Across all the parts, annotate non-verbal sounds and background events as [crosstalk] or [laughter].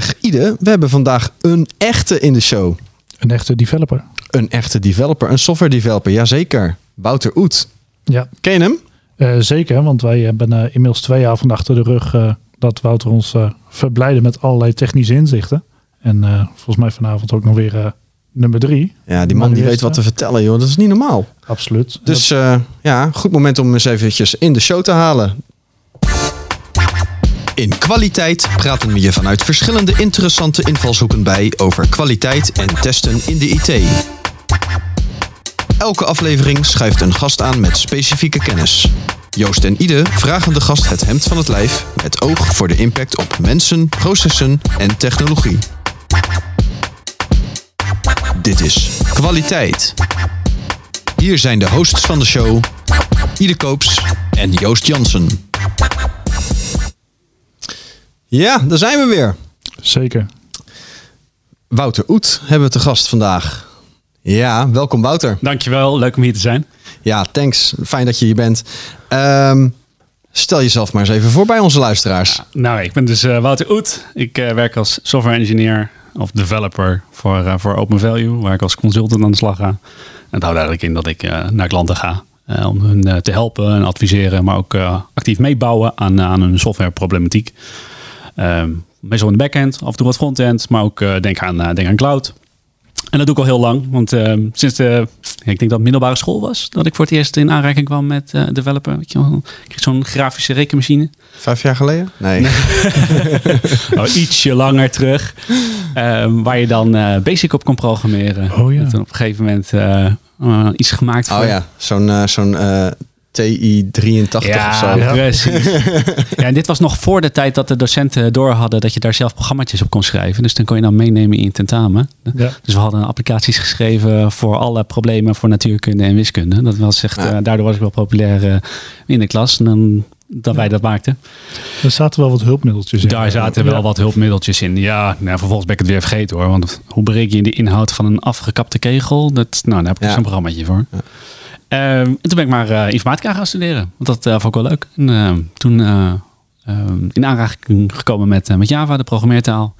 zeg, Ide, we hebben vandaag een echte in de show. Een echte developer. Een echte developer, een software developer, jazeker. Wouter Oet. Ja, Ken je hem? eh, zeker. Want wij hebben eh, inmiddels twee avonden achter de rug eh, dat Wouter ons verblijden met allerlei technische inzichten. En volgens mij vanavond ook nog weer nummer drie. Ja, die man die weet wat te vertellen, joh. Dat is niet normaal. Absoluut. Dus ja, goed moment om eens eventjes in de show te halen. In kwaliteit praten we je vanuit verschillende interessante invalshoeken bij over kwaliteit en testen in de IT. Elke aflevering schuift een gast aan met specifieke kennis. Joost en Ide vragen de gast het hemd van het lijf met oog voor de impact op mensen, processen en technologie. Dit is kwaliteit. Hier zijn de hosts van de show, Ide Koops en Joost Jansen. Ja, daar zijn we weer. Zeker. Wouter Oet hebben we te gast vandaag. Ja, welkom Wouter. Dankjewel, leuk om hier te zijn. Ja, thanks. Fijn dat je hier bent. Ehm, stel jezelf maar eens even voor bij onze luisteraars. Nou, ik ben dus eh, Wouter Oet. Ik eh, werk als software engineer of developer voor, eh, voor Open Value, waar ik als consultant aan de slag ga. En dat houdt eigenlijk in dat ik eh, naar klanten ga eh, om hun eh, te helpen en adviseren, maar ook eh, actief meebouwen aan, aan hun softwareproblematiek. Ehm, meestal in de backend, af en toe wat frontend, maar ook eh, denk, aan, eh, denk aan cloud. En dat doe ik al heel lang, want ehm, sinds de, ik denk dat het middelbare school was, dat ik voor het eerst in aanraking kwam met eh, developer. Weet je wel, ik kreeg zo'n grafische rekenmachine. Vijf jaar geleden? Nee. nou, [laughs] ietsje langer terug. Ehm, waar je dan eh, basic op kon programmeren. Oh ja. En toen op een gegeven moment iets gemaakt voor... Oh ja, zo'n zo'n eh, TI-83 of Ja, zo. Ja. precies. [laughs] ja, en dit was nog voor de tijd dat de docenten door hadden dat je daar zelf programmaatjes op kon schrijven. Dus dan kon je dan meenemen in tentamen. Ja. Dus we hadden applicaties geschreven voor alle problemen voor natuurkunde en wiskunde. Dat was echt, Ja. eh, daardoor was ik wel populair eh, in de klas. En dan, dat wij dat maakten. Er zaten wel wat hulpmiddeltjes in. Daar zaten wel Ja. wat hulpmiddeltjes in. Ja, nou, vervolgens ben ik het weer vergeten hoor. Want hoe bereken je de inhoud van een afgekapte kegel? Dat, nou, daar heb ik Ja. dus een programmaatje voor. Ehm, en toen ben ik maar eh, informatica gaan studeren. Want dat eh, vond ik wel leuk. En ehm, toen eh, ehm, in aanraking gekomen met, met Java, de programmeertaal.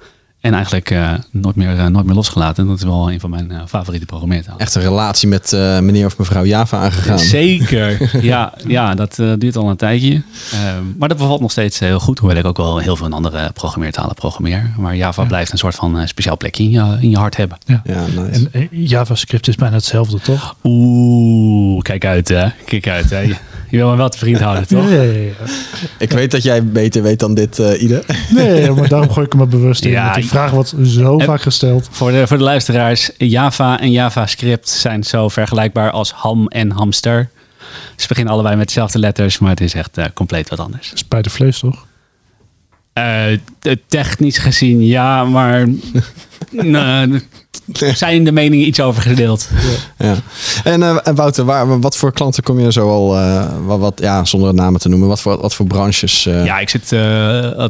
En eigenlijk eh, nooit, meer, eh, nooit meer losgelaten. En dat is wel een van mijn eh, favoriete programmeertalen. Echt een relatie met eh, meneer of mevrouw Java aangegaan. Zeker. [laughs] Ja, ja dat eh, duurt al een tijdje. Ehm, maar dat bevalt nog steeds heel goed. Hoewel ik ook wel heel veel andere programmeertalen programmeer. Maar Java Ja. blijft een soort van eh, speciaal plekje in je, in je hart hebben. Ja. Ja, nice. En JavaScript is bijna hetzelfde, toch? Oeh, kijk uit hè. Kijk uit hè. Je, wil me wel te vriend houden, toch? Ja, ja, ja. Ik weet dat jij beter weet dan dit, eh Ide. Nee, maar daarom gooi ik hem er bewust in. Ja, want die vraag wordt zo En- vaak gesteld. Voor de, voor de luisteraars, Java en JavaScript zijn zo vergelijkbaar als ham en hamster. Ze beginnen allebei met dezelfde letters, maar het is echt eh, compleet wat anders. Spijdervlees, toch? Eh, te- technisch gezien ja, maar [laughs] zijn de meningen iets over gedeeld. Ja. En eh, en Wouter, waar, wat voor klanten kom je zo al, eh, wat, wat, ja, zonder namen te noemen, wat voor, wat voor branches? eh, Ja, ik zit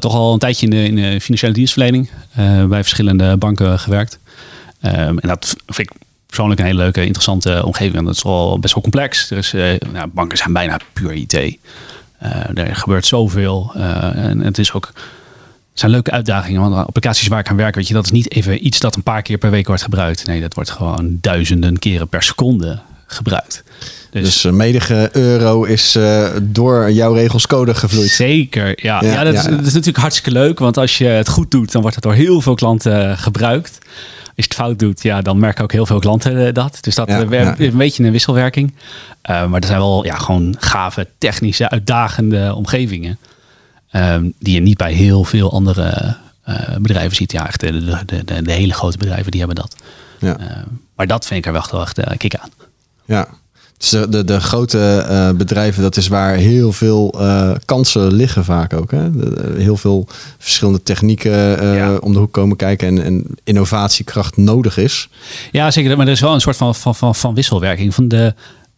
toch al een tijdje in de, in de financiële dienstverlening. bij verschillende banken gewerkt. Ehm, en dat vind ik persoonlijk een hele leuke, interessante omgeving. Want dat is wel best wel complex. Is, nou, banken zijn bijna puur IT. Er gebeurt zoveel. en het is ook... Het zijn leuke uitdagingen, want applicaties waar ik aan werk, weet je, dat is niet even iets dat een paar keer per week wordt gebruikt. Nee, dat wordt gewoon duizenden keren per seconde gebruikt. Dus eh, menige euro is eh, door jouw regels code gevloeid. Zeker, ja. Ja, ja, dat, ja, is, ja. dat is natuurlijk hartstikke leuk, want als je het goed doet, dan wordt het door heel veel klanten eh, gebruikt. Als je het fout doet, ja, dan merken ook heel veel klanten dat. Dus dat werkt- een beetje een wisselwerking. Maar er zijn wel ja, gewoon gave, technische, uitdagende omgevingen. Ehm, die je niet bij heel veel andere eh, bedrijven ziet. Ja, echt de, de, de, de hele grote bedrijven, die hebben dat. Ja. Eh, maar dat vind ik er wel wel echt uh, kick aan. Ja. Dus de, de, grote eh, bedrijven, dat is waar heel veel eh, kansen liggen vaak ook. Hè? Heel veel verschillende technieken eh, Ja. om de hoek komen kijken en, en innovatiekracht nodig is. Ja, zeker. Maar er is wel een soort van, van, van, van wisselwerking. Van de,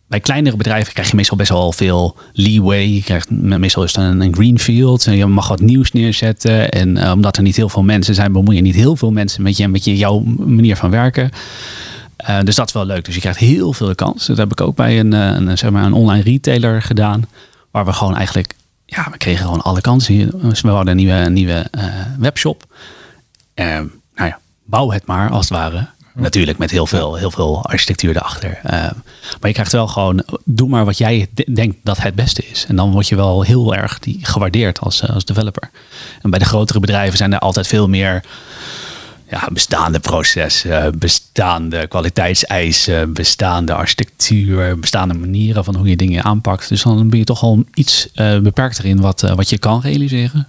bij kleinere bedrijven krijg je meestal best wel veel leeway. Je krijgt, meestal is het een, een greenfield. En je mag wat nieuws neerzetten. En eh, omdat er niet heel veel mensen zijn, bemoei je niet heel veel mensen met, je, met je, jouw manier van werken. Eh, dus dat is wel leuk. Dus je krijgt heel veel kans. Dat heb ik ook bij een, eh, een, zeg maar een online retailer gedaan. Waar we gewoon eigenlijk, ja, we kregen gewoon alle kansen. We hadden een nieuwe, nieuwe eh, webshop. nou ja, bouw het maar als het ware. Natuurlijk met heel veel, heel veel architectuur erachter. Ehm, maar je krijgt wel gewoon, doe maar wat jij de- denkt dat het beste is. En dan word je wel heel erg die, gewaardeerd als, eh, als developer. En bij de grotere bedrijven zijn er altijd veel meer ja, bestaande processen, bestaande kwaliteitseisen, bestaande architectuur, bestaande manieren van hoe je dingen aanpakt. Dus dan ben je toch al iets eh, beperkter in wat, eh, wat je kan realiseren.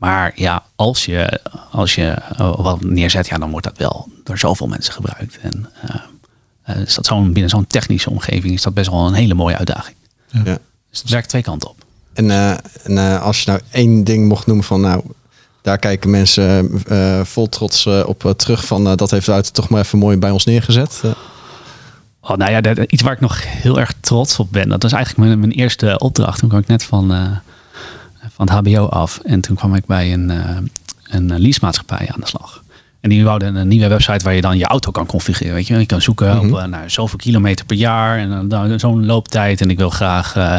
Maar ja, als je, als je eh, wat neerzet, ja, dan wordt dat wel door zoveel mensen gebruikt. En eh, eh, is dat zo'n, binnen zo'n technische omgeving is dat best wel een hele mooie uitdaging. Ja. Dus het werkt twee kanten op. En, eh, en eh, als je nou één ding mocht noemen van nou, daar kijken mensen eh, vol trots eh, op terug van dat heeft Wouter toch maar even mooi bij ons neergezet. Oh, nou ja, dat- iets waar ik nog heel erg trots op ben. Dat was eigenlijk mijn, mijn eerste opdracht. Toen kwam ik net van, eh, van het HBO af. En toen kwam ik bij een, eh een leasemaatschappij aan de slag. En die wouden een nieuwe website waar je dan je auto kan configureren. Weet je, je kan zoeken op eh, nou, zoveel kilometer per jaar en dan zo'n looptijd. En ik wil graag eh,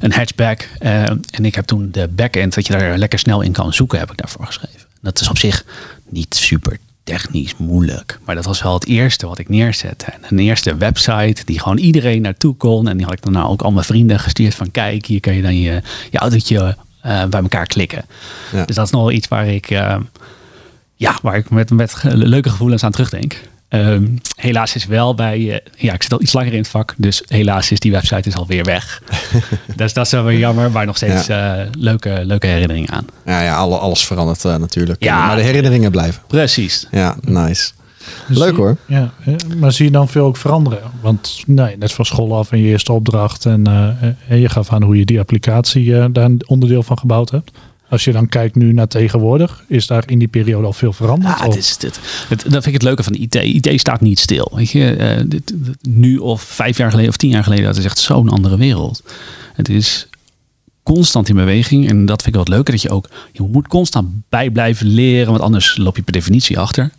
een hatchback. Eh, en ik heb toen de backend, dat je daar lekker snel in kan zoeken, heb ik daarvoor geschreven. Dat is op zich niet super technisch moeilijk. Maar dat was wel het eerste wat ik neerzette. En een eerste website die gewoon iedereen naartoe kon. En die had ik dan nou ook al mijn vrienden gestuurd van kijk, hier kan je dan je, je autootje eh, bij elkaar klikken. Ja. Dus dat is nog wel iets waar ik, eh, ja, waar ik met, met leuke gevoelens aan terugdenk. Ehm, helaas is wel bij, eh, ja, ik zit al iets langer in het vak, dus helaas is die website is alweer weg. [laughs] dus dat is wel weer jammer, maar nog steeds leuke, leuke herinneringen aan. ja, ja alle, alles verandert natuurlijk. Ja. Maar de herinneringen blijven. Precies. Ja, nice. Leuk zie- hoor. Ja, eh, maar zie je dan veel ook veranderen? Want nee, net van school af en je eerste opdracht en, eh, en je gaf aan hoe je die applicatie eh, daar een onderdeel van gebouwd hebt. Als je dan kijkt nu naar tegenwoordig, is daar in die periode al veel veranderd? Ja, is, dat vind ik het leuke van de IT. IT staat niet stil. Weet je, Eh, dit, dit- nu of vijf jaar geleden of tien jaar geleden, dat is echt zo'n andere wereld. Het is constant in beweging. En dat vind ik wel het leuke. Dat je ook, je moet constant bij blijven leren. Want anders loop je per definitie achter.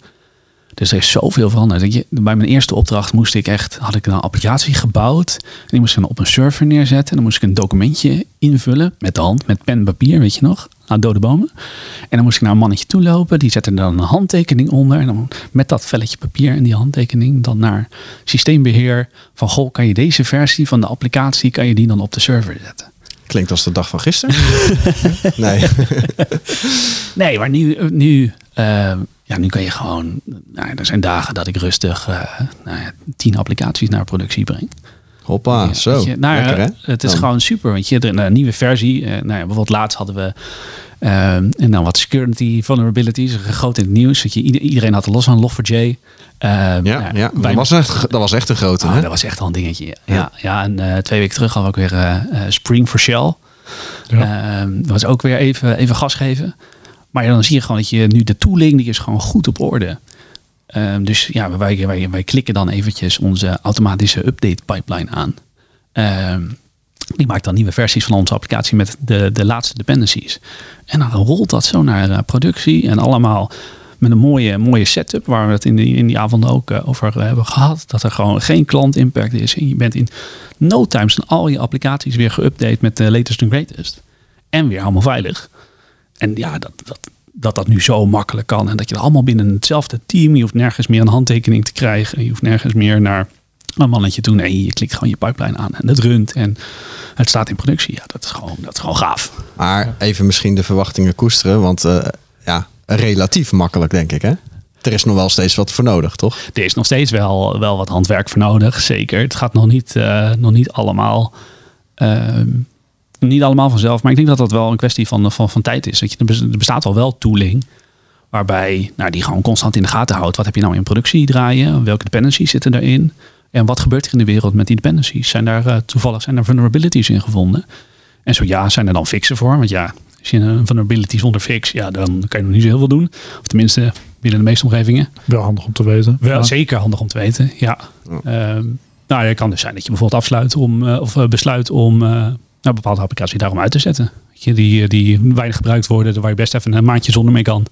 Dus er is zoveel veranderd. Bij mijn eerste opdracht moest ik echt, had ik een applicatie gebouwd. En die moest ik dan op een server neerzetten. En dan moest ik een documentje invullen met de hand, met pen en papier, weet je nog, aan dode bomen. En dan moest ik naar een mannetje toe lopen. Die zette dan een handtekening onder. En dan met dat velletje papier en die handtekening dan naar systeembeheer. Van goh, kan je deze versie van de applicatie, kan je die dan op de server zetten? Klinkt als de dag van gisteren. [laughs] nee. [laughs] Nee, maar nu, nu, eh, ja, nu kan je gewoon. Nou, er zijn dagen dat ik rustig eh, nou ja, tien applicaties naar productie breng. Hoppa, Ja, zo. je, nou, ja, Lekker hè? Het is Dan. gewoon super. Want je hebt een, een nieuwe versie. eh, nou ja, bijvoorbeeld laatst hadden we. eh, en dan wat security vulnerabilities. Groot in het nieuws. Dat je, ieder- iedereen had er los van Log4j. Eh, Ja, nou, ja. wij- Dat, was echt, dat was echt een grote. Oh, hè? dat was echt al een dingetje. Ja, ja. en eh, twee weken terug hadden we ook weer eh, eh, Spring for Shell. Ja. Ehm, dat was ook weer even, even gas geven. Maar dan zie je gewoon dat je nu de tooling die is gewoon goed op orde. Ehm, dus ja, wij, wij, wij klikken dan eventjes onze automatische update pipeline aan. Ehm, die maakt dan nieuwe versies van onze applicatie met de, de laatste dependencies. En dan rolt dat zo naar eh, productie en allemaal met een mooie, mooie setup waar we het in die, in die avond ook eh, over hebben gehad. Dat er gewoon geen klant impact is. En je bent in no time zijn al je applicaties weer geüpdate met de latest and greatest. En weer allemaal veilig. En ja, dat, dat, dat dat nu zo makkelijk kan. En dat je het allemaal binnen hetzelfde team. Je hoeft nergens meer een handtekening te krijgen. Je hoeft nergens meer naar een mannetje toe. Nee, je klikt gewoon je pipeline aan. En het runt. En het staat in productie. Ja, dat is gewoon, dat is gewoon gaaf. Maar even misschien de verwachtingen koesteren. Want eh, ja, relatief makkelijk denk ik hè. Er is nog wel steeds wat voor nodig, toch? Er is nog steeds wel, wel wat handwerk voor nodig. Zeker. Het gaat nog niet, eh, nog niet allemaal... ehm, niet allemaal vanzelf, maar ik denk dat dat wel een kwestie van, van, van tijd is. Weet je, er bes- bestaat al wel tooling waarbij nou, die gewoon constant in de gaten houdt. Wat heb je nou in productie draaien? Welke dependencies zitten daarin? En wat gebeurt er in de wereld met die dependencies? Zijn daar eh, toevallig zijn er vulnerabilities in gevonden? En zo ja, zijn er dan fixen voor? Want ja, als je een vulnerability zonder fix, ja, dan kan je nog niet zo heel veel doen. Of tenminste, binnen de meeste omgevingen. Wel handig om te weten. Wel Ja. zeker handig om te weten, ja. Ehm, nou, het kan dus zijn dat je bijvoorbeeld afsluit om, eh, of eh, besluit om eh, nou, bepaalde applicatie daarom uit te zetten. Die, eh, die weinig gebruikt worden, waar je best even een maandje zonder mee kan,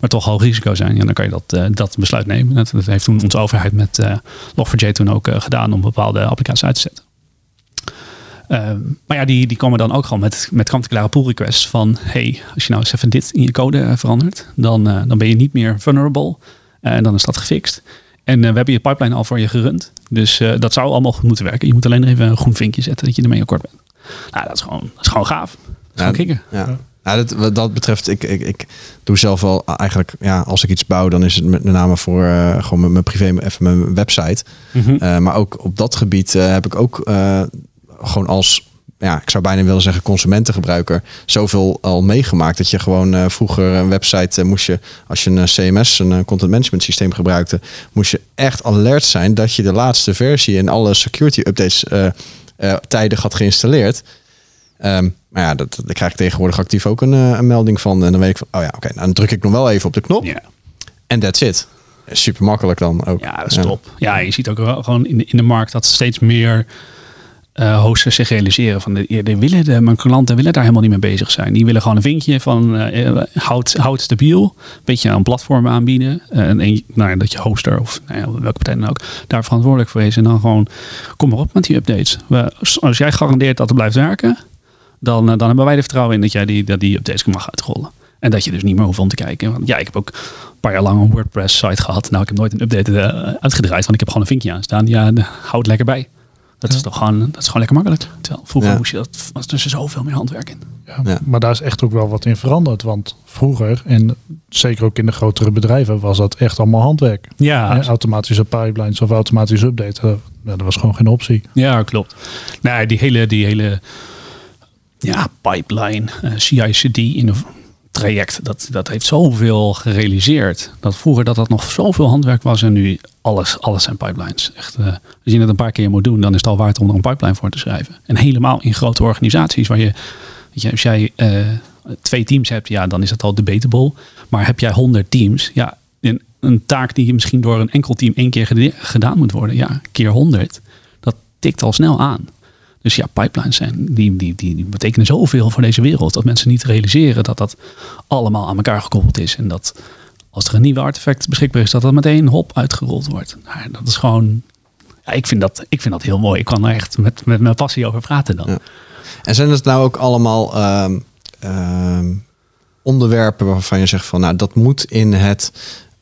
maar toch hoog risico zijn. Ja, dan kan je dat, eh, dat besluit nemen. Dat, heeft toen onze overheid met eh Log4j toen ook gedaan om bepaalde applicaties uit te zetten. Ehm, maar ja, die, die komen dan ook gewoon met, met kant-en-klare pull requests van... hey, als je nou eens even dit in je code verandert, dan, dan ben je niet meer vulnerable. En dan is dat gefixt. En we hebben je pipeline al voor je gerund. Dus dat zou allemaal goed moeten werken. Je moet alleen even een groen vinkje zetten dat je ermee akkoord bent. Nou, dat is gewoon, dat is gewoon gaaf. Dat is gewoon kicken. Ja. Ja, dat, wat dat betreft, ik, ik, ik doe zelf wel eigenlijk, ja, als ik iets bouw, dan is het met name voor uh, gewoon mijn, mijn privé, even mijn website. Mhm. Uh, maar ook op dat gebied uh, heb ik ook gewoon als, ja, ik zou bijna willen zeggen consumentengebruiker, zoveel al meegemaakt. Dat je gewoon vroeger een website moest je, als je een CMS, een content management systeem gebruikte, moest je echt alert zijn dat je de laatste versie en alle security updates tijdig had geïnstalleerd. Um, maar ja, dat, daar krijg ik tegenwoordig actief ook een, een, melding van. En dan weet ik van, oh ja, oké, nou, dan druk ik nog wel even op de knop. En that's it. Super makkelijk dan ook. Ja, dat is top. Ja, je ziet ook gewoon in de, in de markt dat steeds meer uh, hosters zich realiseren van de, de willen de, mijn klanten willen daar helemaal niet mee bezig zijn. Die willen gewoon een vinkje van uh, houd, houd stabiel, een beetje een platform aanbieden en nou dat je hoster of nou ja, welke partij dan ook daar verantwoordelijk voor is en dan gewoon kom maar op met die updates. Als jij garandeert dat het blijft werken, dan, dan hebben wij er vertrouwen in dat jij die, dat die updates mag uitrollen. En dat je dus niet meer hoeft om te kijken. Want ja, ik heb ook een paar jaar lang een WordPress site gehad. Nou, ik heb nooit een update uitgedraaid, want ik heb gewoon een vinkje aan staan. Ja, houd lekker bij. Dat is toch gewoon, dat is gewoon lekker makkelijk. Terwijl vroeger ja. moest je dat, was er zoveel meer handwerk in. Ja, ja, Maar daar is echt ook wel wat in veranderd. Want vroeger, en zeker ook in de grotere bedrijven, was dat echt allemaal handwerk. Ja. En automatische pipelines of automatische updaten. dat was gewoon geen optie. Ja, klopt. Nee, die hele, die hele ja, pipeline, uh, CI/CD in een traject, dat, dat heeft zoveel gerealiseerd. Dat vroeger dat dat nog zoveel handwerk was en nu alles, alles zijn pipelines. Echt, uh, als je het een paar keer moet doen, dan is het al waard om er een pipeline voor te schrijven. En helemaal in grote organisaties waar je, weet je als jij uh, twee teams hebt, ja, dan is dat al debatable. Maar heb jij honderd teams, ja, een, een taak die misschien door een enkel team één keer gedaan moet worden, ja, keer honderd, dat tikt al snel aan. Dus ja, pipelines zijn, die, die, die, betekenen zoveel voor deze wereld. Dat mensen niet realiseren dat dat allemaal aan elkaar gekoppeld is. En dat als er een nieuwe artefact beschikbaar is, dat dat meteen hop uitgerold wordt. Nou, dat is gewoon. Ja, ik, vind dat, ik vind dat heel mooi. Ik kan er echt met, met mijn passie over praten dan. En zijn het nou ook allemaal uh, uh, onderwerpen waarvan je zegt van nou dat moet in het.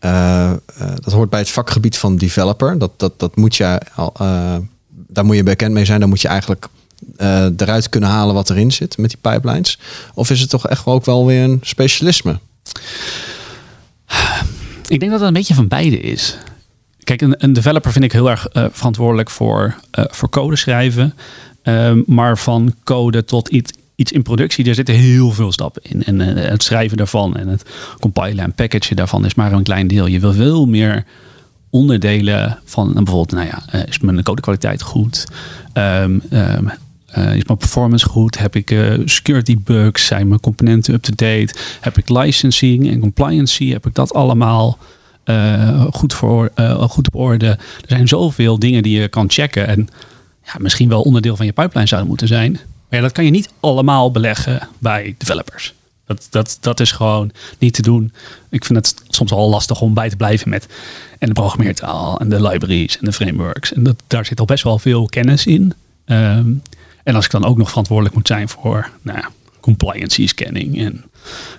Uh, dat hoort bij het vakgebied van developer. Dat, dat, dat moet je al daar moet je bekend mee zijn. Dan moet je eigenlijk uh, eruit kunnen halen wat erin zit met die pipelines. Of is het toch echt ook wel weer een specialisme? Ik denk dat het een beetje van beide is. Kijk, een, een developer vind ik heel erg uh, verantwoordelijk voor, uh, voor code schrijven. Uh, maar van code tot iets, iets in productie, daar zitten heel veel stappen in. En het schrijven daarvan en het compilen en packagen daarvan is maar een klein deel. Je wil veel meer onderdelen van bijvoorbeeld, nou ja, uh, is mijn codekwaliteit goed? Um, um, uh, is mijn performance goed? Heb ik uh, security bugs? Zijn mijn componenten up-to-date? Heb ik licensing en compliancy? Heb ik dat allemaal goed, voor, goed op orde? Er zijn zoveel dingen die je kan checken en ja, misschien wel onderdeel van je pipeline zouden moeten zijn. Maar ja, dat kan je niet allemaal beleggen bij developers. Dat, dat, dat is gewoon niet te doen. Ik vind het soms al lastig om bij te blijven met en de programmeertaal en de libraries en de frameworks. En dat, daar zit al best wel veel kennis in. Um, en als ik dan ook nog verantwoordelijk moet zijn voor nou, compliancy scanning en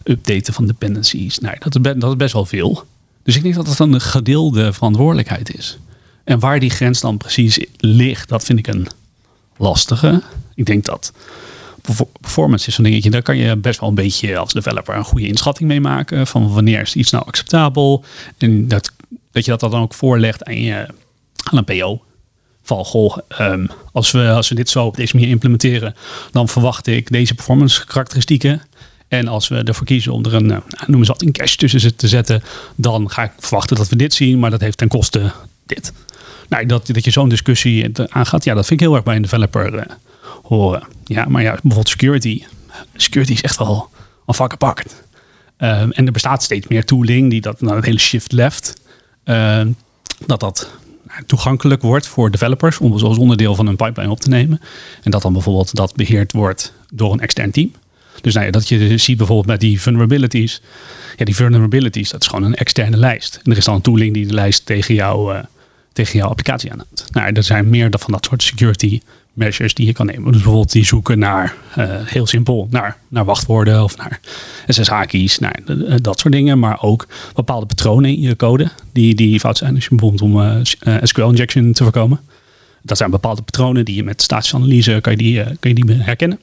updaten van dependencies. Nou, dat, is best, wel veel. Dus ik denk dat dat een gedeelde verantwoordelijkheid is. En waar die grens dan precies ligt, dat vind ik een lastige. Ik denk dat performance is zo'n dingetje. Daar kan je best wel een beetje als developer een goede inschatting mee maken. Van wanneer is iets nou acceptabel. En dat, dat je dat dan ook voorlegt aan, je, aan een PO. Van goh, um, als, we, als we dit zo op deze manier implementeren, dan verwacht ik deze performance karakteristieken. En als we ervoor kiezen om er een, nou, noem eens wat, een cache tussen te zetten, dan ga ik verwachten dat we dit zien, maar dat heeft ten koste dit. Nou, dat, dat je zo'n discussie aangaat, ja, dat vind ik heel erg bij een developer uh, horen. Ja, maar ja, bijvoorbeeld security. Security is echt wel een vak apart. Um, en er bestaat steeds meer tooling die dat naar het hele shift left. Uh, dat dat toegankelijk wordt voor developers om zoals onderdeel van een pipeline op te nemen. En dat dan bijvoorbeeld dat beheerd wordt door een extern team. Dus nou dat je ziet bijvoorbeeld met die vulnerabilities. Ja, die vulnerabilities, dat is gewoon een externe lijst. En er is dan een tooling die de lijst tegen, jou, uh, tegen jouw applicatie aanhoudt. Nou, er zijn meer van dat soort security measures die je kan nemen. Dus bijvoorbeeld die zoeken naar, eh, heel simpel, naar, naar wachtwoorden of naar SSH-keys, naar eh, dat soort dingen. Maar ook bepaalde patronen in je code die, die fout zijn. Dus je bijvoorbeeld om eh, SQL-injection te voorkomen. Dat zijn bepaalde patronen die je met statische analyse kan je die, kan je die herkennen.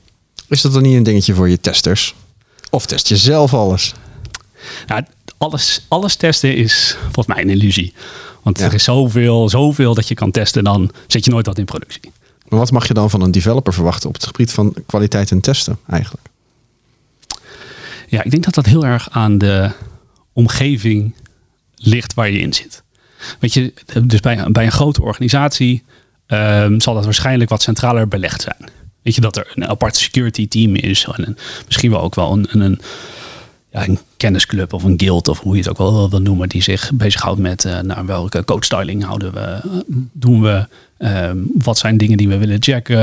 Is dat dan niet een dingetje voor je testers? Of test je zelf alles? Nou, alles, alles testen is volgens mij een illusie. Want er is zoveel, zoveel dat je kan testen, dan zet je nooit wat in productie. Maar wat mag je dan van een developer verwachten op het gebied van kwaliteit en testen eigenlijk? Ja, ik denk dat dat heel erg aan de omgeving ligt waar je in zit. Weet je, dus bij, bij een grote organisatie ehm, zal dat waarschijnlijk wat centraler belegd zijn. Weet je, dat er een apart security team is. En misschien wel ook wel een, een, een kennisclub of een guild of hoe je het ook wel wil noemen, die zich bezighoudt met uh, nou, welke codestyling houden we, doen we, um, wat zijn dingen die we willen checken.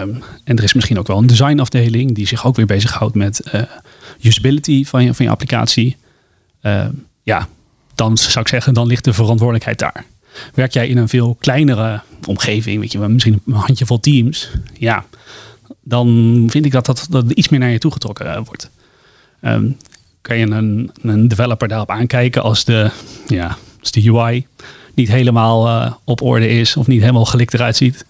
Um, en er is misschien ook wel een designafdeling die zich ook weer bezighoudt met uh, usability van je, van je applicatie. Uh, ja, dan zou ik zeggen, dan ligt de verantwoordelijkheid daar. Werk jij in een veel kleinere omgeving, weet je, misschien een handjevol teams, ja, dan vind ik dat dat, dat iets meer naar je toe getrokken wordt. Um, kan je een, een developer daarop aankijken als de, ja, als de UI niet helemaal uh, op orde is of niet helemaal gelikt eruit ziet.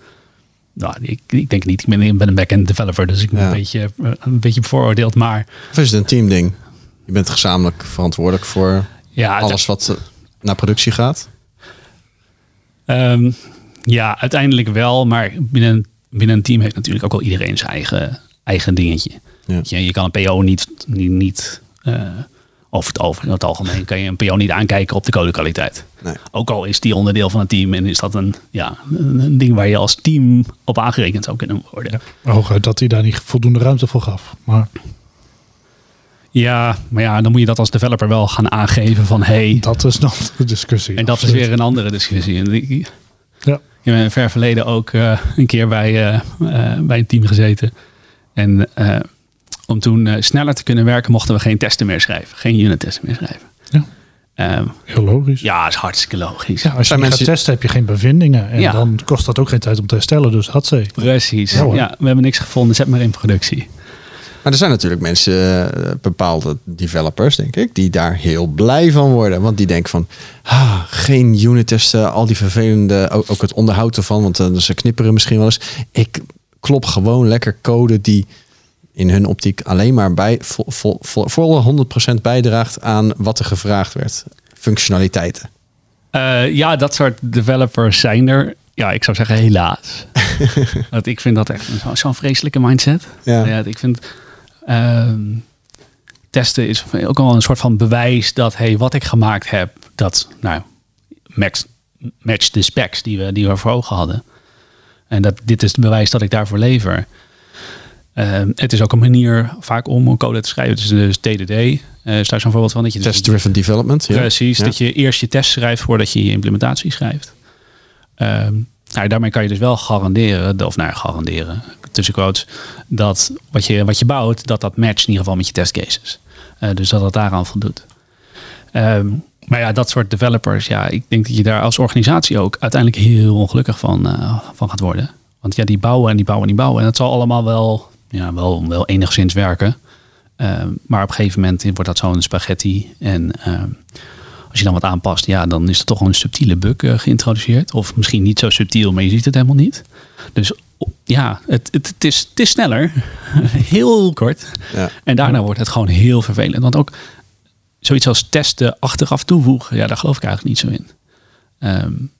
Nou, ik, ik denk niet. Ik ben, ik ben een back-end developer, dus ik ben een, beetje, een beetje bevooroordeeld. Maar... Of is het een teamding? Je bent gezamenlijk verantwoordelijk voor ja, alles wat eh, naar productie gaat? Um, ja, uiteindelijk wel. Maar binnen, binnen een team heeft natuurlijk ook al iedereen zijn eigen, eigen dingetje. Ja. Je, je kan een PO niet, niet, niet over, het, over het algemeen kan je een PO niet aankijken op de codekwaliteit. Nee. Ook al is die onderdeel van het team en is dat een, ja, een ding waar je als team op aangerekend zou kunnen worden. Ja, hooguit dat hij daar niet voldoende ruimte voor gaf. Maar... Ja, maar ja, dan moet je dat als developer wel gaan aangeven van hey. Dat is nog de discussie. En dat is weer een andere discussie. En die, ja. Ik heb in ver verleden ook uh, een keer bij, uh, uh, bij een team gezeten. En om toen uh, sneller te kunnen werken, mochten we geen testen meer schrijven. Geen unit testen meer schrijven. Ja. Um, Heel logisch. Ja, is hartstikke logisch. Ja, als je mensen... gaat testen, heb je geen bevindingen. En ja. dan kost dat ook geen tijd om te herstellen. Dus had ze. Precies. Ja, ja, we hebben niks gevonden. Zet maar in productie. Maar er zijn natuurlijk mensen, uh, bepaalde developers, denk ik, die daar heel blij van worden. Want die denken van, ah, geen unit testen, al die vervelende, ook, ook het onderhoud ervan, want uh, ze knipperen misschien wel eens. Ik klop gewoon lekker code die in hun optiek alleen maar bij volle 100% bijdraagt aan wat er gevraagd werd. Functionaliteiten. Uh, ja, dat soort developers zijn er. Ja, ik zou zeggen helaas. [laughs] Want ik vind dat echt zo'n zo vreselijke mindset. Ja. ja ik vind uh, testen is ook al een soort van bewijs dat hey, wat ik gemaakt heb, dat nou, matcht match de specs die we, die we voor ogen hadden. En dat dit is het bewijs dat ik daarvoor lever. Ehm, het is ook een manier vaak om een code te schrijven. Dus, dus TDD uh, is daar zo'n voorbeeld van. Dat je dus Test-driven development. Ja. Precies, dat je eerst je test schrijft voordat je je implementatie schrijft. Um, nou, daarmee kan je dus wel garanderen, of nou garanderen, tussen quotes, dat wat je, wat je bouwt, dat dat matcht in ieder geval met je testcases. Uh, dus dat dat daaraan voldoet. Um, maar ja, dat soort developers, ja, ik denk dat je daar als organisatie ook uiteindelijk heel ongelukkig van, uh, van gaat worden. Want ja, die bouwen en die bouwen en die bouwen. En het zal allemaal wel ja, wel, wel enigszins werken. Ehm, maar op een gegeven moment wordt dat zo'n spaghetti. En ehm, als je dan wat aanpast, ja, dan is er toch een subtiele bug uh, geïntroduceerd. Of misschien niet zo subtiel, maar je ziet het helemaal niet. Dus ja, het, het, het, is, het is sneller. [laughs] heel kort. Ja. En daarna wordt het gewoon heel vervelend. Want ook zoiets als testen achteraf toevoegen, ja, daar geloof ik eigenlijk niet zo in. Um,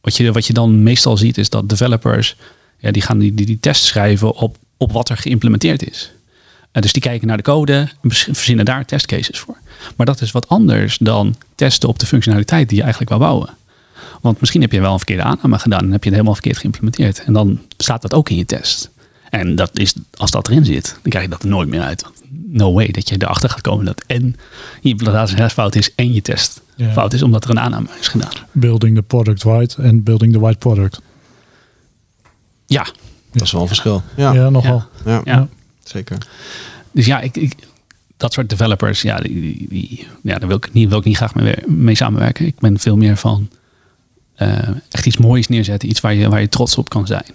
wat, je, wat je dan meestal ziet, is dat developers, ja, die gaan die, die, die test schrijven op op wat er geïmplementeerd is. Uh, dus die kijken naar de code en verzinnen daar testcases voor. Maar dat is wat anders dan testen op de functionaliteit die je eigenlijk wil bouwen. Want misschien heb je wel een verkeerde aanname gedaan en heb je het helemaal verkeerd geïmplementeerd. En dan staat dat ook in je test. En dat is, als dat erin zit, dan krijg je dat er nooit meer uit. No way dat je erachter gaat komen dat en je implementatie fout is en je test fout is omdat er een aanname is gedaan. Building the product white en building the white product. Ja, dat is wel een verschil. Ja, ja nogal. Ja. ja. zeker. Dus ja, ik, ik, dat soort developers, ja, die, die, ja daar wil ik, niet, wil ik niet graag mee, mee samenwerken. Ik ben veel meer van uh, echt iets moois neerzetten. Iets waar je, waar je trots op kan zijn.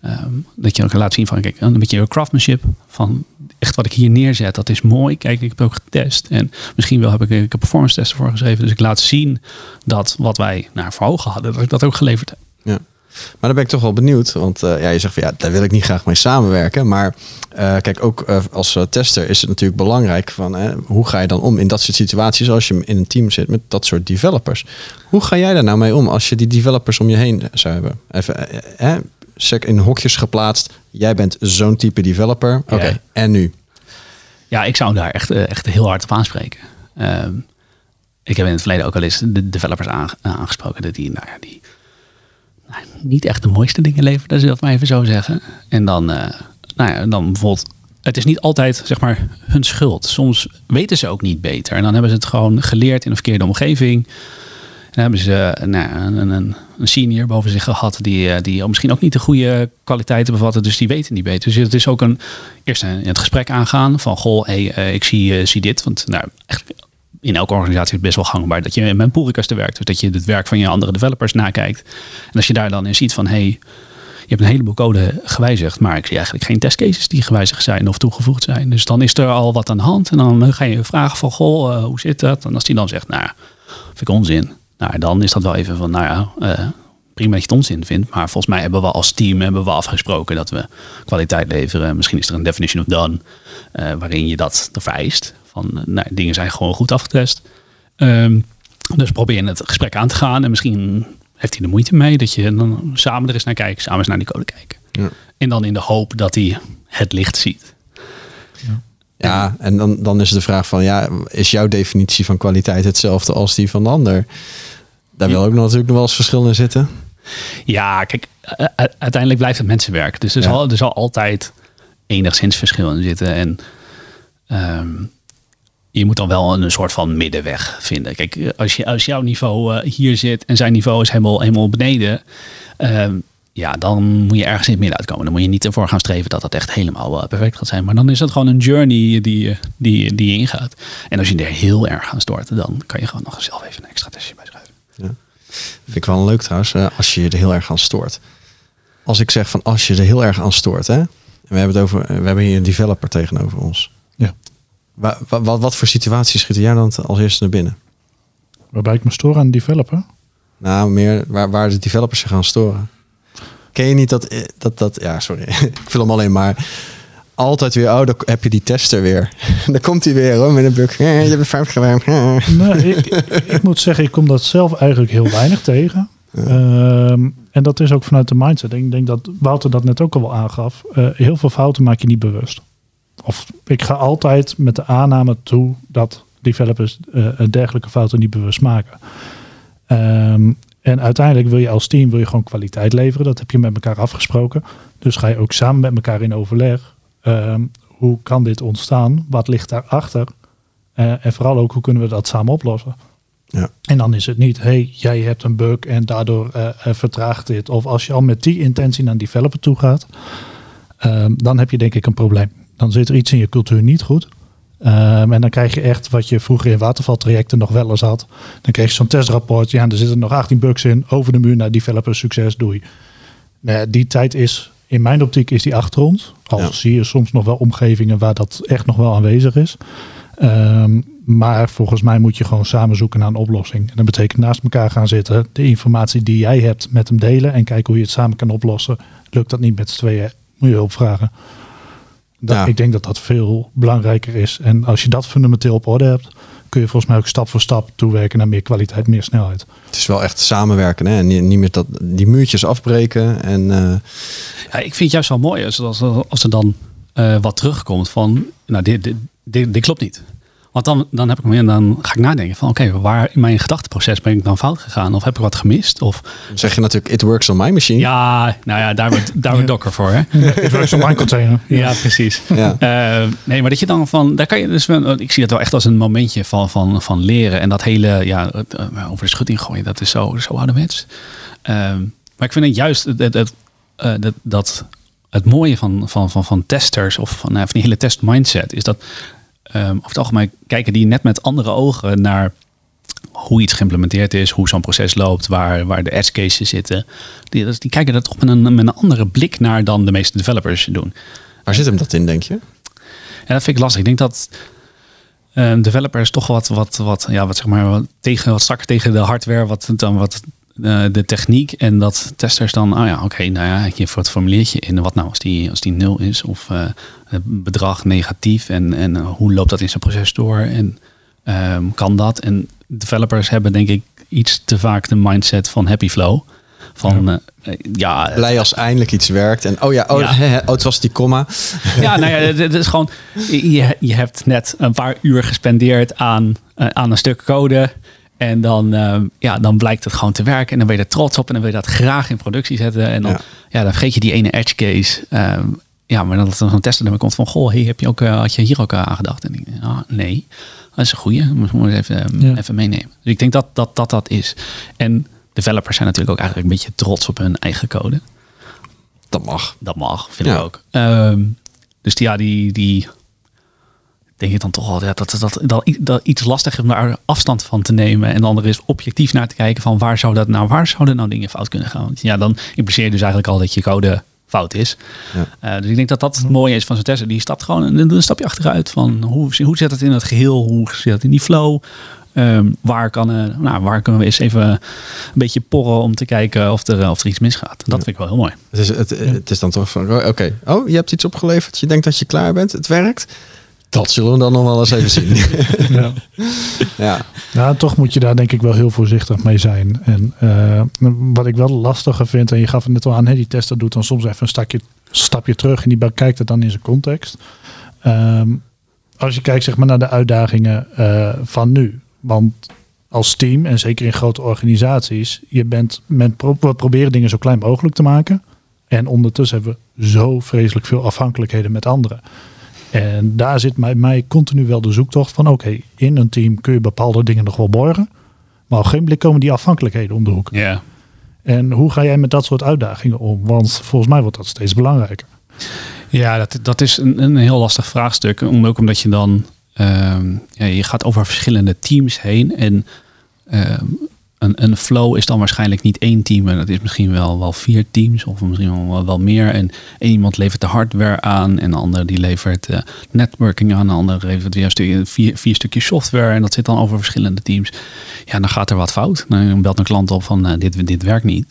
Ehm, dat je ook laat zien van, kijk, een beetje je craftsmanship. Van echt wat ik hier neerzet, dat is mooi. Kijk, ik heb ook getest. En misschien wel heb ik een performance test ervoor geschreven. Dus ik laat zien dat wat wij naar voor ogen hadden, dat ik dat ook geleverd heb. Ja. Maar dan ben ik toch wel benieuwd. Want uh, ja, je zegt van ja, daar wil ik niet graag mee samenwerken. Maar uh, kijk, ook uh, als tester is het natuurlijk belangrijk van hoe ga je dan om in dat soort situaties als je in een team zit met dat soort developers. Hoe ga jij daar nou mee om als je die developers om je heen zou hebben? Even in hokjes geplaatst. Jij bent zo'n type developer. Oké, okay, en nu? Ja, ik zou daar echt, echt heel hard op aanspreken. Uh, ik heb in het verleden ook al eens de developers aangesproken. Dat die, nou ja, die niet echt de mooiste dingen leveren, dat is dat maar even zo zeggen. En dan, uh, nou ja, dan bijvoorbeeld, het is niet altijd zeg maar hun schuld. Soms weten ze ook niet beter. En dan hebben ze het gewoon geleerd in een verkeerde omgeving. Dan hebben ze nou, een, een, senior boven zich gehad die, eh, die misschien ook niet de goede kwaliteiten bevatten. Dus die weten niet beter. Dus het is ook een eerst in het gesprek aangaan van goh, hey, ik zie, zie dit. Want nou, eigenlijk in elke organisatie is best wel gangbaar dat je met requesten werkt. Dus dat je het werk van je andere developers nakijkt. En als je daar dan in ziet van hey, je hebt een heleboel code gewijzigd, maar ik zie eigenlijk geen testcases die gewijzigd zijn of toegevoegd zijn. Dus dan is er al wat aan de hand. En dan ga je vragen van goh, hoe zit dat? En als die dan zegt, nou, vind ik onzin nou, dan is dat wel even van, nou ja, uh, prima dat je het onzin vindt. Maar volgens mij hebben we als team hebben we afgesproken dat we kwaliteit leveren. Misschien is er een definition of done uh, waarin je dat vereist. Van, nou, dingen zijn gewoon goed afgetest. Um, dus probeer in het gesprek aan te gaan. En misschien heeft hij er moeite mee dat je dan samen er eens naar kijkt. Samen eens naar die code kijken. Ja. En dan in de hoop dat hij het licht ziet. Ja. Ja, en dan, dan is de vraag van, ja, is jouw definitie van kwaliteit hetzelfde als die van de ander? Daar wil ook natuurlijk nog wel eens verschil in zitten. Ja, kijk, uiteindelijk blijft het mensenwerk. Dus er, zal, er zal altijd enigszins verschil in zitten. En um, je moet dan wel een soort van middenweg vinden. Kijk, als, je, als jouw niveau uh, hier zit en zijn niveau is helemaal, helemaal beneden. Um, ja, dan moet je ergens in het midden uitkomen. Dan moet je niet ervoor gaan streven dat dat echt helemaal uh, perfect gaat zijn. Maar dan is het gewoon een journey die, die, die je ingaat. En als je er heel erg aan stort, dan kan je gewoon nog zelf even een extra testje bij schrijven. Ja. Vind ik wel leuk trouwens, als je er heel erg aan stoort. Als ik zeg van als je er heel erg aan stoort, hè. we hebben het over, we hebben hier een developer tegenover ons. Wat, wat, wat voor situaties schieten jij dan als eerste naar binnen? Waarbij ik me stoor aan een developer? Nou, meer waar, waar de developers zich gaan storen. Ken je niet dat, eh, dat, dat ja, sorry, [laughs] ik film hem alleen maar. Altijd weer, oh, dan heb je die tester weer. [laughs] dan komt hij weer hoor, met een bug. [laughs] Eh, je hebt fout gedaan. nee, ik, ik, moet zeggen, ik kom dat zelf eigenlijk heel weinig tegen. Um, en dat is ook vanuit de mindset. Ik denk dat Wouter dat net ook al wel aangaf. Uh, heel veel fouten maak je niet bewust. Of ik ga altijd met de aanname toe dat developers uh, dergelijke fouten niet bewust maken. Um, en uiteindelijk wil je als team wil je gewoon kwaliteit leveren. Dat heb je met elkaar afgesproken. Dus ga je ook samen met elkaar in overleg. Ehm, hoe kan dit ontstaan? Wat ligt daarachter? Uh, en vooral ook hoe kunnen we dat samen oplossen? Ja. En dan is het niet, hey, jij hebt een bug en daardoor uh, vertraagt dit. Of als je al met die intentie naar een developer toe gaat, uh, dan heb je denk ik een probleem. Dan zit er iets in je cultuur niet goed. Um, en dan krijg je echt wat je vroeger in watervaltrajecten nog wel eens had. Dan kreeg je zo'n testrapport. Ja, er zitten nog 18 bugs in. Over de muur naar developer succes, doei. Nou, die tijd is, in mijn optiek, is die achter ons. Al zie je soms nog wel omgevingen waar dat echt nog wel aanwezig is. Um, maar volgens mij moet je gewoon samen zoeken naar een oplossing. En dat betekent naast elkaar gaan zitten. De informatie die jij hebt met hem delen. En kijken hoe je het samen kan oplossen. Lukt dat niet met z'n tweeën, moet je hulp vragen. Dat, Ik denk dat dat veel belangrijker is. En als je dat fundamenteel op orde hebt, kun je volgens mij ook stap voor stap toewerken naar meer kwaliteit, meer snelheid. Het is wel echt samenwerken hè? en niet, niet meer dat, die muurtjes afbreken. En, uh... ja, ik vind het juist wel mooi als, als, als er dan uh, wat terugkomt van, nou dit, dit, dit, dit klopt niet. Want dan, dan heb ik me dan ga ik nadenken van oké, waar in mijn gedachteproces ben ik dan fout gegaan? Of heb ik wat gemist? Of zeg je natuurlijk, it works on my machine. Ja, nou ja, daar wordt daar wordt Docker voor. Hè? [laughs] it works on my container. Ja, precies. Ja. Uh, nee, maar dat je dan van, daar kan je dus wel, ik zie dat wel echt als een momentje van, van, van leren. En dat hele, ja, uh, over de schutting gooien, dat is zo, zo ouderwets. Uh, maar ik vind het juist dat, dat, dat, dat het mooie van, van, van, van testers of van, van die hele test mindset is dat um, over het algemeen kijken die net met andere ogen naar hoe iets geïmplementeerd is, hoe zo'n proces loopt, waar, waar de edge cases zitten. Die, die kijken er toch met een, met een andere blik naar dan de meeste developers doen. Waar zit hem dat in, denk je? Ja, dat vind ik lastig. Ik denk dat uh, developers toch wat, wat, wat, ja, wat zeg maar, wat, tegen, wat strakker tegen de hardware, wat dan wat uh, de techniek. En dat testers dan, oh ja, oké, nou ja, je voor het formuliertje in. Wat nou als die, als die nul is of uh, het bedrag negatief en, en hoe loopt dat in zijn proces door en um, kan dat? En developers hebben denk ik iets te vaak de mindset van happy flow. Van ja. Uh, ja. Blij als eindelijk iets werkt. En oh ja, oh, ja. He, [laughs] oh het was die komma. [laughs] Ja, nou ja, het is gewoon. Je, je hebt net een paar uur gespendeerd aan, uh, aan een stuk code. En dan, uh, ja, dan blijkt het gewoon te werken. En dan ben je er trots op. En dan wil je dat graag in productie zetten. En dan, ja. ja dan vergeet je die ene edge case. Um, ja, maar dat er een tester naar komt van... Goh, hey, heb je ook, had je hier ook aan gedacht? En ik ah, nee, dat is een goeie. Moet we even, ja. even meenemen. Dus ik denk dat dat, dat dat is. En developers zijn natuurlijk ook eigenlijk een beetje trots op hun eigen code. Dat mag. Dat mag, vind ja. ik ook. Um, dus die, ja, die, die denk ik dan toch ja, dat, dat, dat, dat iets lastig is om daar afstand van te nemen. En dan er is objectief naar te kijken van waar zou dat nou, waar zouden nou dingen fout kunnen gaan. Want ja, dan impliceer je dus eigenlijk al dat je code fout is. Ja. Uh, dus ik denk dat dat het mooie is van zo'n tester. Die stapt gewoon een, een stapje achteruit van hoe, hoe zit het in het geheel, hoe zit het in die flow. Um, waar, kan, uh, nou, waar kunnen we eens even een beetje porren om te kijken of er, of er iets misgaat. Dat ja. vind ik wel heel mooi. Het is, het, het is dan toch van, oké, okay. oh, je hebt iets opgeleverd. Je denkt dat je klaar bent. Het werkt. Dat zullen we dan nog wel eens even zien. [laughs] ja. ja. Nou, toch moet je daar denk ik wel heel voorzichtig mee zijn. En uh, wat ik wel lastiger vind, en je gaf het net al aan, hè, die tester doet dan soms even een stapje, stapje terug en die bekijkt het dan in zijn context. Um, als je kijkt zeg maar, naar de uitdagingen uh, van nu. Want als team, en zeker in grote organisaties, je bent, men pro we proberen dingen zo klein mogelijk te maken. En ondertussen hebben we zo vreselijk veel afhankelijkheden met anderen. En daar zit bij mij continu wel de zoektocht van: oké, okay, in een team kun je bepaalde dingen nog wel borgen. Maar op geen blik komen die afhankelijkheden om de hoek. Ja. En hoe ga jij met dat soort uitdagingen om? Want volgens mij wordt dat steeds belangrijker. Ja, dat, dat is een, een heel lastig vraagstuk. Ook omdat je dan. Um, ja, je gaat over verschillende teams heen. En um, een, flow is dan waarschijnlijk niet één team. En dat is misschien wel, wel vier teams of misschien wel, wel meer. En één iemand levert de hardware aan. En de ander die levert uh, networking aan. De ander levert weer stuk, vier, vier stukjes software. En dat zit dan over verschillende teams. Ja, dan gaat er wat fout. Dan belt een klant op van uh, dit, dit werkt niet.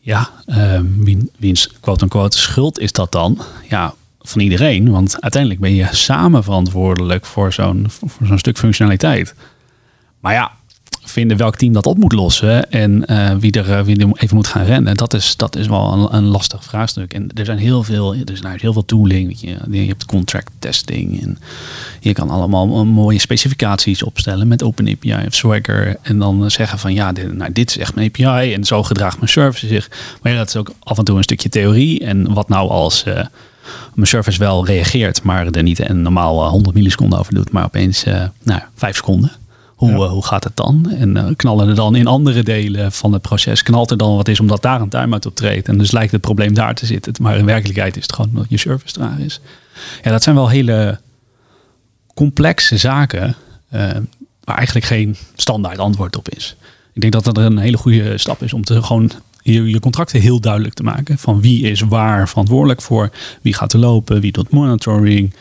Ja, uh, wie, wiens quote-unquote schuld is dat dan? Ja, van iedereen. Want uiteindelijk ben je samen verantwoordelijk voor zo'n voor zo'n stuk functionaliteit. Maar ja, vinden welk team dat op moet lossen en uh, wie, er, uh, wie er even moet gaan rennen, dat is, dat is wel een, een lastig vraagstuk. En er zijn heel veel, er is nou heel veel tooling. Je. je hebt contract testing en je kan allemaal mooie specificaties opstellen met OpenAPI of Swagger en dan zeggen van ja, dit, nou, dit is echt mijn API en zo gedraagt mijn service zich. Maar ja, dat is ook af en toe een stukje theorie en wat nou als uh, mijn service wel reageert, maar er niet en normaal 100 milliseconden over doet, maar opeens nou, 5 seconden. Hoe, ja. uh, hoe gaat het dan? En uh, knallen er dan in andere delen van het proces, knalt er dan wat is omdat daar een time-out op treedt. En dus lijkt het probleem daar te zitten. Maar in werkelijkheid is het gewoon dat je service traag is. Ja, dat zijn wel hele complexe zaken uh, waar eigenlijk geen standaard antwoord op is. Ik denk dat dat een hele goede stap is om te gewoon je, je contracten heel duidelijk te maken. Van wie is waar verantwoordelijk voor, wie gaat er lopen, wie doet monitoring.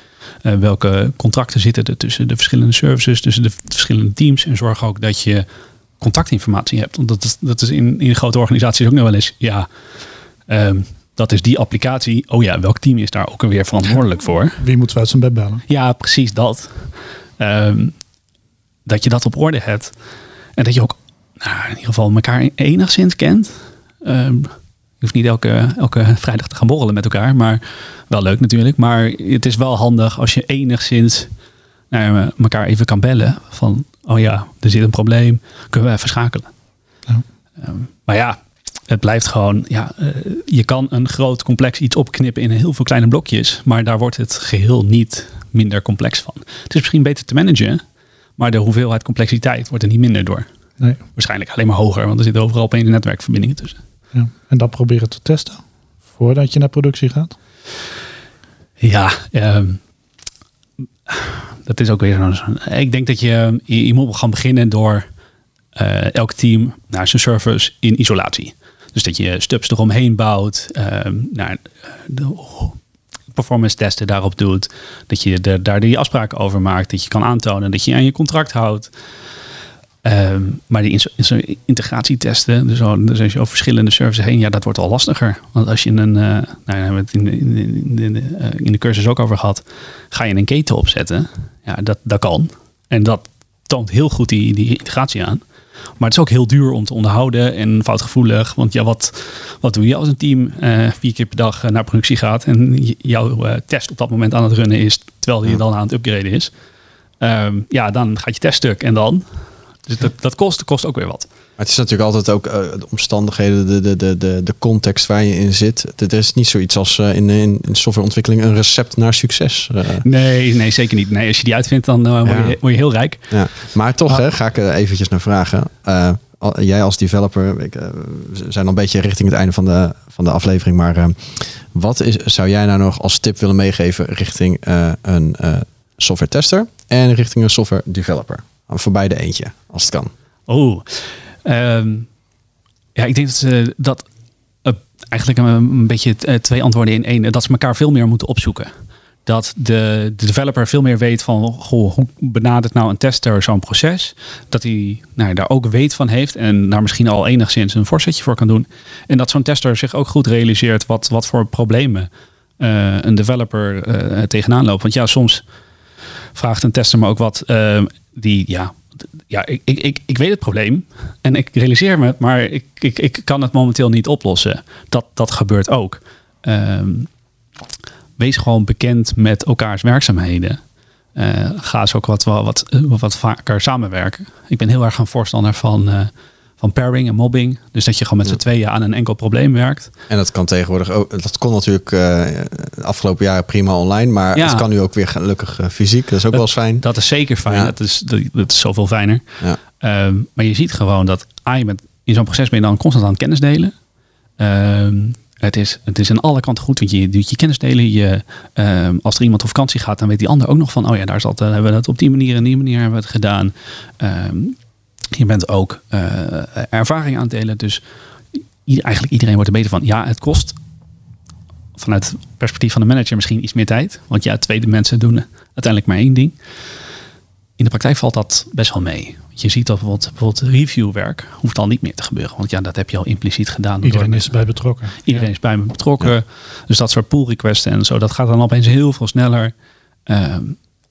Uh, welke contracten zitten er tussen de verschillende services, tussen de verschillende teams. En zorg ook dat je contactinformatie hebt. Want dat is, dat is in, in grote organisaties ook nog wel eens. Ja, um, dat is die applicatie. Oh ja, welk team is daar ook alweer verantwoordelijk voor? Wie moeten we uit zijn bed bellen? Ja, precies dat. Um, dat je dat op orde hebt. En dat je ook nou, in ieder geval elkaar enigszins kent. Um, je hoeft niet elke, elke vrijdag te gaan borrelen met elkaar. Maar wel leuk natuurlijk. Maar het is wel handig als je enigszins naar elkaar even kan bellen. Van, oh ja, er zit een probleem. Kunnen we even schakelen. Ja. Um, maar ja, het blijft gewoon, ja, uh, je kan een groot complex iets opknippen in heel veel kleine blokjes. Maar daar wordt het geheel niet minder complex van. Het is misschien beter te managen. Maar de hoeveelheid complexiteit wordt er niet minder door. Nee. Waarschijnlijk alleen maar hoger. Want er zitten overal opeens netwerkverbindingen tussen. Ja. En dat proberen te testen voordat je naar productie gaat? Ja, um, dat is ook weer zo'n... ik denk dat je, je, moet gaan beginnen door eh, elk team naar zijn servers in isolatie. Dus dat je stubs eromheen bouwt, ehm, naar de performance testen daarop doet, dat je de, daar die afspraken over maakt, dat je kan aantonen dat je aan je contract houdt. Ehm, maar die integratietesten, dus, al, dus als je over verschillende services heen, ja, dat wordt al lastiger. Want als je een, eh, nou, ja, we hebben het in de, in, in, de, in de, eh, in de cursus ook over gehad, ga je een keten opzetten, ja, dat, dat kan. En dat toont heel goed die, die integratie aan. Maar het is ook heel duur om te onderhouden en foutgevoelig. Want ja, wat, wat doe je als een team eh, vier keer per dag naar productie gaat en jouw test op dat moment aan het runnen is, terwijl die dan aan het upgraden is. Ehm, ja, dan gaat je test stuk en dan. Dus dat, dat kost, kost ook weer wat. Maar het is natuurlijk altijd ook eh, de omstandigheden, de, de, de, de, de context waar je in zit. Er is niet zoiets als eh, in, in, in softwareontwikkeling een recept naar succes. eh. Nee, nee, zeker niet. Nee, als je die uitvindt, dan word, Ja. je, word je heel rijk. Ja, maar toch Ah. hè, ga ik er eventjes naar vragen. Jij als developer, ik, we zijn al een beetje richting het einde van de, van de aflevering. Maar wat is, zou jij nou nog als tip willen meegeven richting een software tester en richting een software developer? Voor beide eentje, als het kan. Oh, ehm, ja, ik denk dat ze dat eh, eigenlijk een, beetje eh, twee antwoorden in één. Dat ze elkaar veel meer moeten opzoeken. Dat de, de developer veel meer weet van, goh, hoe benadert nou een tester zo'n proces? Dat hij nou, daar ook weet van heeft en daar misschien al enigszins een voorzetje voor kan doen. En dat zo'n tester zich ook goed realiseert wat, wat voor problemen eh, een developer eh, tegenaan loopt. Want ja, soms vraagt een tester me ook wat eh, die, ja, ja ik, ik, ik, ik weet het probleem en ik realiseer me maar ik, ik, ik kan het momenteel niet oplossen. Dat, dat gebeurt ook. Ehm, wees gewoon bekend met elkaars werkzaamheden. Eh, ga eens ook wat, wat, wat, wat vaker samenwerken. Ik ben heel erg een voorstander van, eh, van pairing en mobbing. Dus dat je gewoon met z'n tweeën aan een enkel probleem werkt. En dat kan tegenwoordig ook. Dat kon natuurlijk eh, de afgelopen jaren prima online, maar Ja. het kan nu ook weer gelukkig eh, fysiek. Dat is ook wel eens fijn. Dat is zeker fijn. Ja. Dat, is, dat, dat is zoveel fijner. Ja. Ehm, maar je ziet gewoon dat ah, je bent, in zo'n proces ben je dan constant aan het kennis delen. Ehm, het, is, het is aan alle kanten goed, want je doet je kennis delen. Je, ehm, als er iemand op vakantie gaat, dan weet die ander ook nog van... oh ja, daar zat, hebben we dat op die manier en die manier hebben we het gedaan. Je bent ook eh, ervaring aan het delen. Dus eigenlijk iedereen wordt er beter van. Ja, het kost vanuit het perspectief van de manager misschien iets meer tijd. Want ja, twee mensen doen uiteindelijk maar één ding. In de praktijk valt dat best wel mee. Je ziet dat bijvoorbeeld, bijvoorbeeld reviewwerk hoeft al niet meer te gebeuren. Want ja, dat heb je al impliciet gedaan. Iedereen door- is erbij betrokken. Iedereen is bij me betrokken. Dus dat soort pull requesten en zo, dat gaat dan opeens heel veel sneller. Ehm,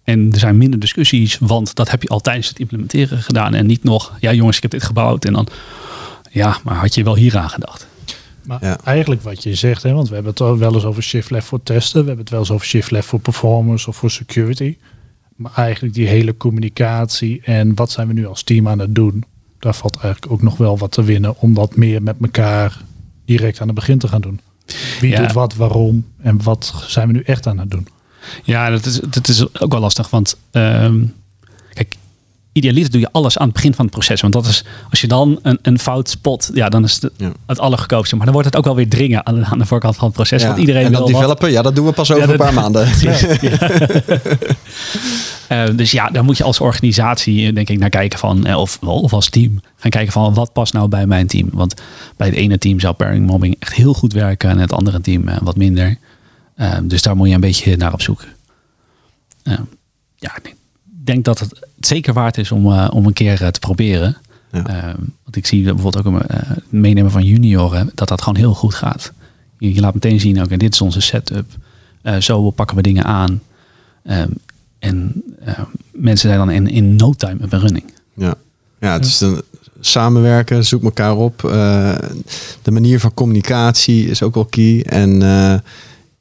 en er zijn minder discussies, want dat heb je al tijdens het implementeren gedaan. En niet nog, ja jongens, ik heb dit gebouwd. En dan, ja, maar had je wel hier aan gedacht? Maar Ja. eigenlijk wat je zegt, hè, want we hebben het wel eens over shift left voor testen. We hebben het wel eens over shift left voor performance of voor security. Maar eigenlijk die hele communicatie en wat zijn we nu als team aan het doen. Daar valt eigenlijk ook nog wel wat te winnen om dat meer met elkaar direct aan het begin te gaan doen. Wie Ja. doet wat, waarom en wat zijn we nu echt aan het doen. Ja, dat is, dat is ook wel lastig. Want ehm, kijk, idealiter doe je alles aan het begin van het proces. Want dat is, als je dan een, een fout spot, ja, dan is het Ja. het allergoedkoopste. Maar dan wordt het ook wel weer dringen aan, de- aan de voorkant van het proces. Ja. Want iedereen en wil dat wat. developen, ja, dat doen we pas over Ja, een paar maanden. [laughs] [laughs] Eh, dus ja, daar moet je als organisatie eh, denk ik naar kijken van, eh, of, of als team, gaan kijken van wat past nou bij mijn team. Want bij het ene team zou pairing mobbing echt heel goed werken en het andere team wat minder. Eh, dus daar moet je een beetje naar op zoeken. Eh, ja, ik denk- dat het zeker waard is om, eh, om een keer eh, te proberen. Ja. Eh, want ik zie bijvoorbeeld ook een eh, meenemen van junioren dat dat gewoon heel goed gaat. Je, je laat meteen zien, oké, dit is onze setup. Zo pakken we dingen aan. Ehm, en mensen zijn dan in, in no time up en running. Ja, ja het is een samenwerken, zoek elkaar op. De manier van communicatie is ook wel key. En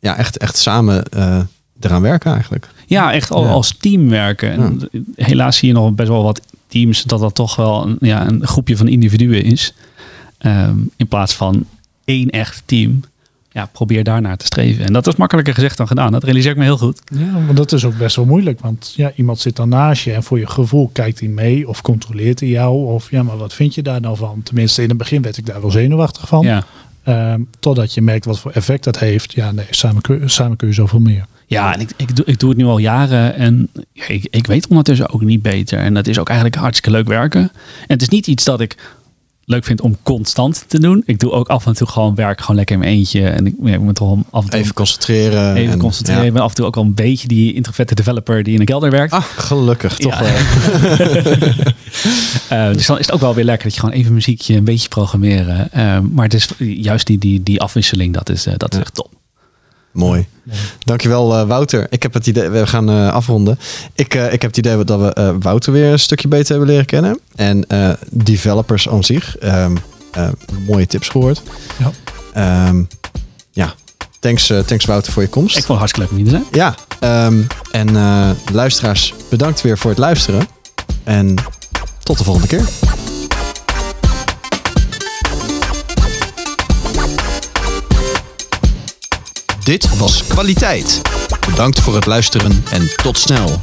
ja, echt, echt samen eh, eraan werken eigenlijk. Ja, echt al, Ja. als team werken. En Helaas zie je nog best wel wat teams dat dat toch wel een, ja, een groepje van individuen is. Ehm, in plaats van één echt team. Ja, probeer daarnaar te streven. En dat is makkelijker gezegd dan gedaan. Dat realiseer ik me heel goed. Ja, maar dat is ook best wel moeilijk. Want ja, iemand zit dan naast je en voor je gevoel kijkt hij mee of controleert hij jou. Of ja, maar wat vind je daar nou van? Tenminste, in het begin werd ik daar wel zenuwachtig van. Ja. Ehm, totdat je merkt wat voor effect dat heeft. Ja, nee, samen kun, samen je zoveel meer. Ja, en ik, ik, doe, ik doe het nu al jaren en ik, ik weet ondertussen ook niet beter. En dat is ook eigenlijk hartstikke leuk werken. En het is niet iets dat ik leuk vind om constant te doen. Ik doe ook af en toe gewoon werk gewoon lekker in mijn eentje. En ik, ja, ik moet toch af en toe Even concentreren. even en- concentreren. ja. Ik ben af en toe ook wel een beetje die introverte developer die in een kelder werkt. Ah, gelukkig. Toch Ja. wel. [laughs] Eh, dus dan is het ook wel weer lekker dat je gewoon even muziekje, een beetje programmeren. Eh, maar het is juist die, die, die afwisseling, dat is, eh, dat is echt top. Mooi. Dankjewel eh, Wouter. Ik heb het idee, we gaan eh, afronden. Ik, eh, ik heb het idee dat we Wouter weer een stukje beter hebben leren kennen. En developers aan zich. ehm, eh, mooie tips gehoord. Ja. Ehm, ja, thanks, thanks Wouter voor je komst. Ik vond het hartstikke leuk om hier te zijn. Ja, ehm, en luisteraars, bedankt weer voor het luisteren. En tot de volgende keer. Dit was Kwaliteit. Bedankt voor het luisteren en tot snel.